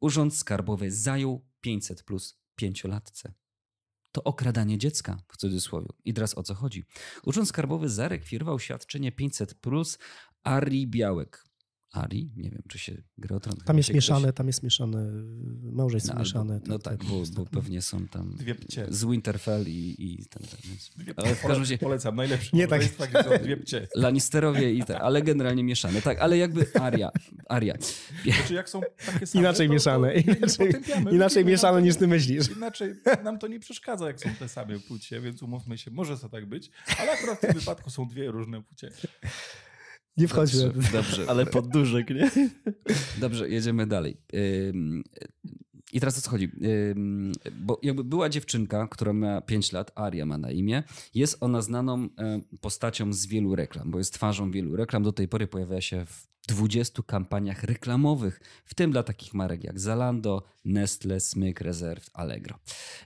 Urząd Skarbowy zajął 500 plus pięciolatce. To okradanie dziecka, w cudzysłowie. I teraz o co chodzi? Urząd Skarbowy zarekwirował świadczenie 500 plus Ari Białek. Ari? Nie wiem, czy się gra o tron. Tam jest mieszane, ktoś- tam jest mieszane, małżeństwo No, albo- mieszane. No tak, bo, bo pewnie są tam Dwie pcie. z Winterfell i, i ten, ten, ale w każdym razie Polecam, najlepsze Nie tak. gdzie są dwie pcie. Lannisterowie i tak, ale generalnie mieszane. Tak, ale jakby Aria, Aria. Znaczy jak są takie same, Inaczej to, mieszane, to nie inaczej-. Inaczej mieszane niż ty myślisz. Inaczej nam to nie przeszkadza, jak są te same płcie, więc umówmy się, może to tak być, ale akurat w tym wypadku są dwie różne płcie. Nie wchodźmy. Dobrze, dobrze, Ale podduszek, nie? dobrze, jedziemy dalej. I teraz o co chodzi? Bo jakby była dziewczynka, która ma 5 lat, Aria ma na imię. Jest ona znaną postacią z wielu reklam, bo jest twarzą wielu reklam. Do tej pory pojawia się w 20 kampaniach reklamowych, w tym dla takich marek jak Zalando, Nestle, Smyk, Reserve, Allegro.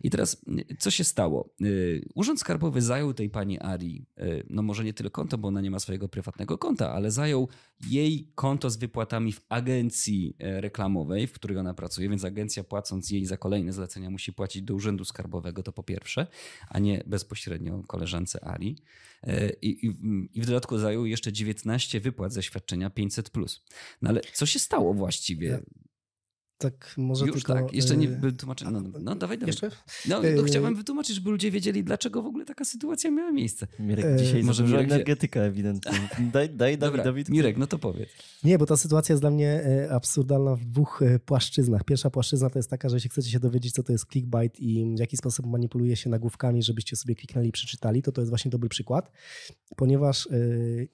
I teraz y, co się stało? Y, Urząd Skarbowy zajął tej pani Arii, y, no może nie tyle konto, bo ona nie ma swojego prywatnego konta, ale zajął jej konto z wypłatami w agencji e, reklamowej, w której ona pracuje, więc agencja płacąc jej za kolejne zlecenia musi płacić do Urzędu Skarbowego, to po pierwsze, a nie bezpośrednio koleżance Arii. E, I, i, I w dodatku zajął jeszcze 19 wypłat ze świadczenia 500. No ale co się stało właściwie? Tak, może Już tylko... tak, jeszcze nie y, wytłumaczę. No, no dawaj, dawaj. Jeszcze? No, no Y- chciałem wytłumaczyć, żeby ludzie wiedzieli, dlaczego w ogóle taka sytuacja miała miejsce. Mirek, E, dzisiaj może może dużo Mirek energetyka ewidentnie. Daj, daj Dobra, Dawidowi... Mirek, no to powiedz. Nie, bo ta sytuacja jest dla mnie absurdalna w dwóch płaszczyznach. Pierwsza płaszczyzna to jest taka, że jeśli chcecie się dowiedzieć, co to jest clickbait i w jaki sposób manipuluje się nagłówkami, żebyście sobie kliknęli i przeczytali, to to jest właśnie dobry przykład, ponieważ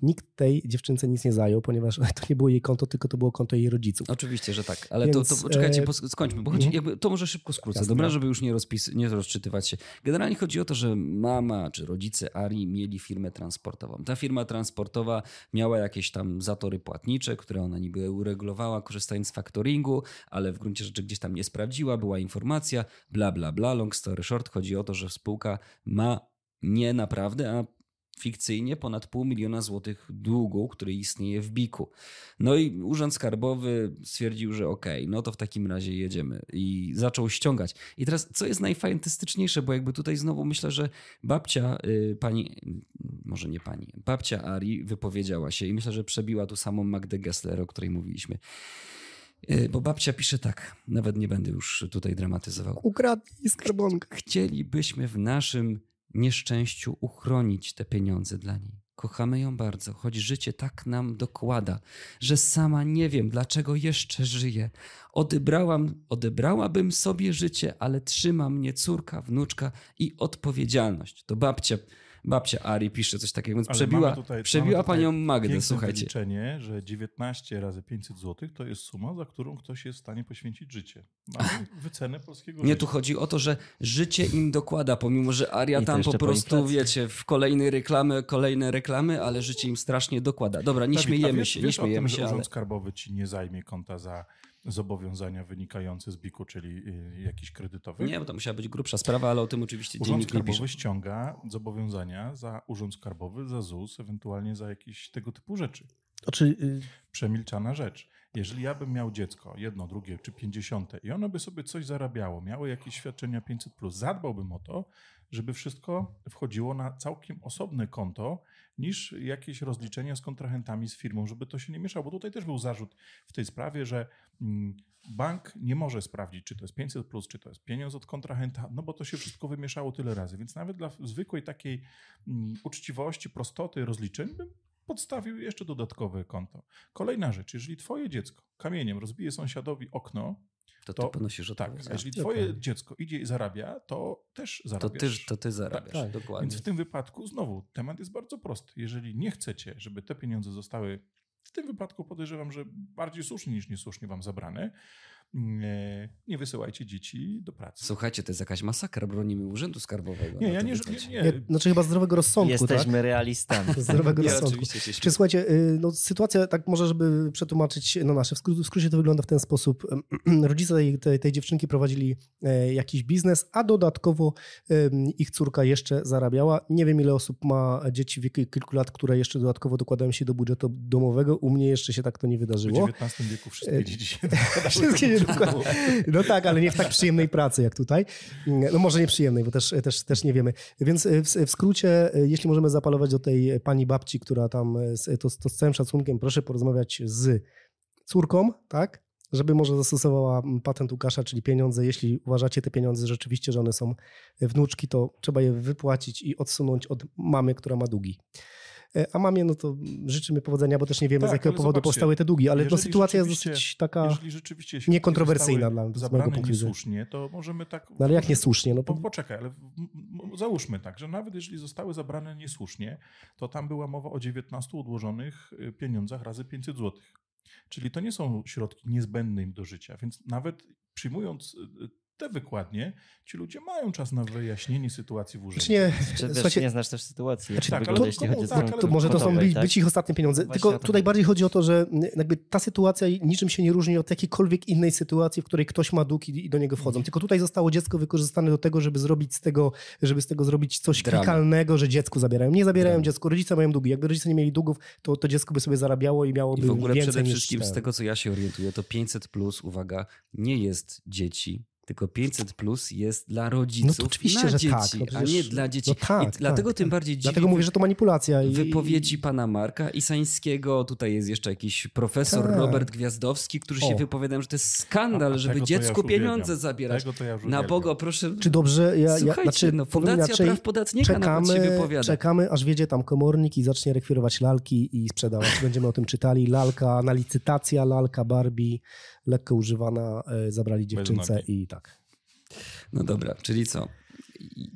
nikt tej dziewczynce nic nie zajął, ponieważ to nie było jej konto, tylko to było konto jej rodziców. Oczywiście, że tak, ale Więc, to, to poczekajcie, e, skończmy, bo chodzi, mhm. jakby, to może szybko skrócę, Jasne. dobra, żeby już nie, rozpis, nie rozczytywać się. Generalnie chodzi o to, że mama czy rodzice Ari mieli firmę transportową. Ta firma transportowa miała jakieś tam zatory płatnicze, które ona niby uregulowała, korzystając z factoringu, ale w gruncie rzeczy gdzieś tam nie sprawdziła, była informacja, bla, bla, bla, long story short, chodzi o to, że spółka ma nie naprawdę, a fikcyjnie ponad pół miliona złotych długu, który istnieje w BIK-u. No i Urząd Skarbowy stwierdził, że okej, no to w takim razie jedziemy i zaczął ściągać. I teraz, co jest najfantastyczniejsze, bo jakby tutaj znowu myślę, że babcia y, pani, może nie pani, babcia Ari wypowiedziała się i myślę, że przebiła tu samą Magdę Gessler, o której mówiliśmy. Y, Bo babcia pisze tak, nawet nie będę już tutaj dramatyzował. Ukradnij skarbonkę. Chcielibyśmy w naszym nieszczęściu uchronić te pieniądze dla niej. Kochamy ją bardzo, choć życie tak nam dokłada, że sama nie wiem, dlaczego jeszcze żyję. Odebrałam, odebrałabym sobie życie, ale trzyma mnie córka, wnuczka i odpowiedzialność. To babcia, babcia Ari pisze coś takiego, więc Ale przebiła, tutaj- przebiła panią Magdę, słuchajcie. wyliczenie, że 19 razy 500 zł to jest suma, za którą ktoś jest w stanie poświęcić życie. Mamy wycenę polskiego Nie, życia. tu chodzi o to, że życie im dokłada, pomimo że Aria I tam po po prostu, inflacji. wiecie, w kolejne reklamy, kolejne reklamy, ale życie im strasznie dokłada. Dobra, nie Dawid, a śmiejemy wiesz, się, wiesz nie śmiejemy o tym, się, że ale... Urząd Skarbowy ci nie zajmie konta za zobowiązania wynikające z BIK-u, czyli y, jakiś kredytowy? Nie, bo to musiała być grubsza sprawa, ale o tym oczywiście Urząd dziennik nie Skarbowy pisze. ściąga zobowiązania za Urząd Skarbowy, za ZUS, ewentualnie za jakieś tego typu rzeczy. Znaczy, Przemilczana rzecz. Jeżeli ja bym miał dziecko, jedno, drugie czy pięćdziesiąte i ono by sobie coś zarabiało, miało jakieś świadczenia 500+, zadbałbym o to, żeby wszystko wchodziło na całkiem osobne konto niż jakieś rozliczenia z kontrahentami, z firmą, żeby to się nie mieszało. Bo tutaj też był zarzut w tej sprawie, że bank nie może sprawdzić, czy to jest 500, czy to jest pieniądz od kontrahenta, no bo to się wszystko wymieszało tyle razy. Więc nawet dla zwykłej takiej mm, uczciwości, prostoty rozliczeń bym podstawił jeszcze dodatkowe konto. Kolejna rzecz, jeżeli twoje dziecko kamieniem rozbije sąsiadowi okno, To, to- ty ponosisz tak, odpowiedzialność. jeżeli twoje Okej. dziecko idzie i zarabia, to też To zarabiasz. ty, to ty zarabiasz, tak. dokładnie. Więc w tym wypadku znowu temat jest bardzo prosty. Jeżeli nie chcecie, żeby te pieniądze zostały w tym wypadku podejrzewam, że bardziej słusznie niż niesłusznie wam zabrane, nie, nie wysyłajcie dzieci do pracy. Słuchajcie, to jest jakaś masakra, bronimy Urzędu Skarbowego. Nie, na ja nie, nie, nie, nie. znaczy chyba zdrowego rozsądku, Jesteśmy tak? realistami. Zdrowego Nie, rozsądku. Czy śmieję. słuchajcie, y, no, sytuacja, tak może, żeby przetłumaczyć na nasze, w skró- w skrócie to wygląda w ten sposób. Rodzice tej, tej, tej dziewczynki prowadzili e, jakiś biznes, a dodatkowo ich córka jeszcze zarabiała. Nie wiem, ile osób ma dzieci w wieku kilku lat, które jeszcze dodatkowo dokładają się do budżetu domowego. U mnie jeszcze się tak to nie W wydarzyło. XIX wieku wszystkie E, dzieci się Wszystkie dzieci No tak, ale nie w tak przyjemnej pracy jak tutaj. No może nie przyjemnej, bo też, też, też nie wiemy. Więc w, w skrócie, jeśli możemy zapalować do tej pani babci, która tam, to, to z całym szacunkiem, proszę porozmawiać z córką, tak? Żeby może zastosowała patent Łukasza, czyli pieniądze. Jeśli uważacie te pieniądze rzeczywiście, że one są wnuczki, to trzeba je wypłacić i odsunąć od mamy, która ma długi. E, A mamie, no to życzymy powodzenia, bo też nie wiemy, Tak, z jakiego powodu zobaczcie, powstały te długi, ale no, sytuacja jest dosyć taka... Niekontrowersyjna dla- z mojego punktu widzenia. niesłusznie, to możemy tak... No ale jak niesłusznie? No, Po, po, poczekaj, ale załóżmy tak, że nawet jeżeli zostały zabrane niesłusznie, to tam była mowa o 19 odłożonych y, pieniądzach razy 500 zł. Czyli to nie są środki niezbędne im do życia, więc nawet przyjmując y, te wykładnie, ci ludzie mają czas na wyjaśnienie sytuacji w urzędzie. czy nie, Czy wiesz, nie znasz też sytuacji, jak tak, to ale wygląda, to- jeśli to- chodzi o tak, ale to może to są kwotowej, by, tak? być ich ostatnie pieniądze. Właśnie Tylko o tutaj chodzi. bardziej chodzi o to, że jakby ta sytuacja niczym się nie różni od jakiejkolwiek innej sytuacji, w której ktoś ma dług i, i do niego wchodzą. Mhm. Tylko tutaj zostało dziecko wykorzystane do tego, żeby zrobić z tego, żeby z tego zrobić coś Dramę. klikalnego, że dziecku zabierają. Nie zabierają Dramę. dziecku, rodzice mają długi. Jakby rodzice nie mieli długów, to, to dziecko by sobie zarabiało i miałoby I w ogóle więcej przede niż wszystkim z tego, co ja się orientuję, to 500 plus, uwaga, nie jest dzieci, tylko 500 plus jest dla rodziców No to oczywiście, na że dzieci, tak, no a przecież- nie dla dzieci. no tak, I dlatego tak, tym tak. bardziej dziwi Dlatego mówię, że to manipulacja. I, wypowiedzi pana Marka Isańskiego, tutaj jest jeszcze jakiś profesor Tak. Robert Gwiazdowski, którzy się O. wypowiadają, że to jest skandal, A- a żeby ja dziecku uwielbiam. pieniądze zabierać. Ja Na. Boga, proszę. Czy dobrze? Ja, ja, Słuchajcie, znaczy, no, Fundacja inaczej, Praw Podatnika nawet się czekamy, wypowiada. czekamy, aż wiedzie tam komornik i zacznie rekwirować lalki i sprzedawać. Będziemy o tym czytali. Lalka na licytacja, lalka Barbie, lekko używana, e, zabrali dziewczynce i tak. No dobra, czyli co?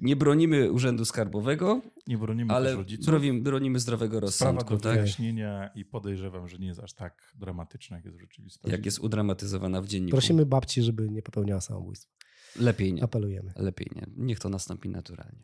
Nie bronimy Urzędu Skarbowego, Nie bronimy ale rodziców. bronimy, bronimy zdrowego Sprawa rozsądku, do tak? wyjaśnienia i podejrzewam, że nie jest aż tak dramatyczna, jak jest w rzeczywistości. Jak jest udramatyzowana w dzienniku. Prosimy babci, żeby nie popełniała samobójstwa. Lepiej nie. Apelujemy. Lepiej nie. Niech to nastąpi naturalnie.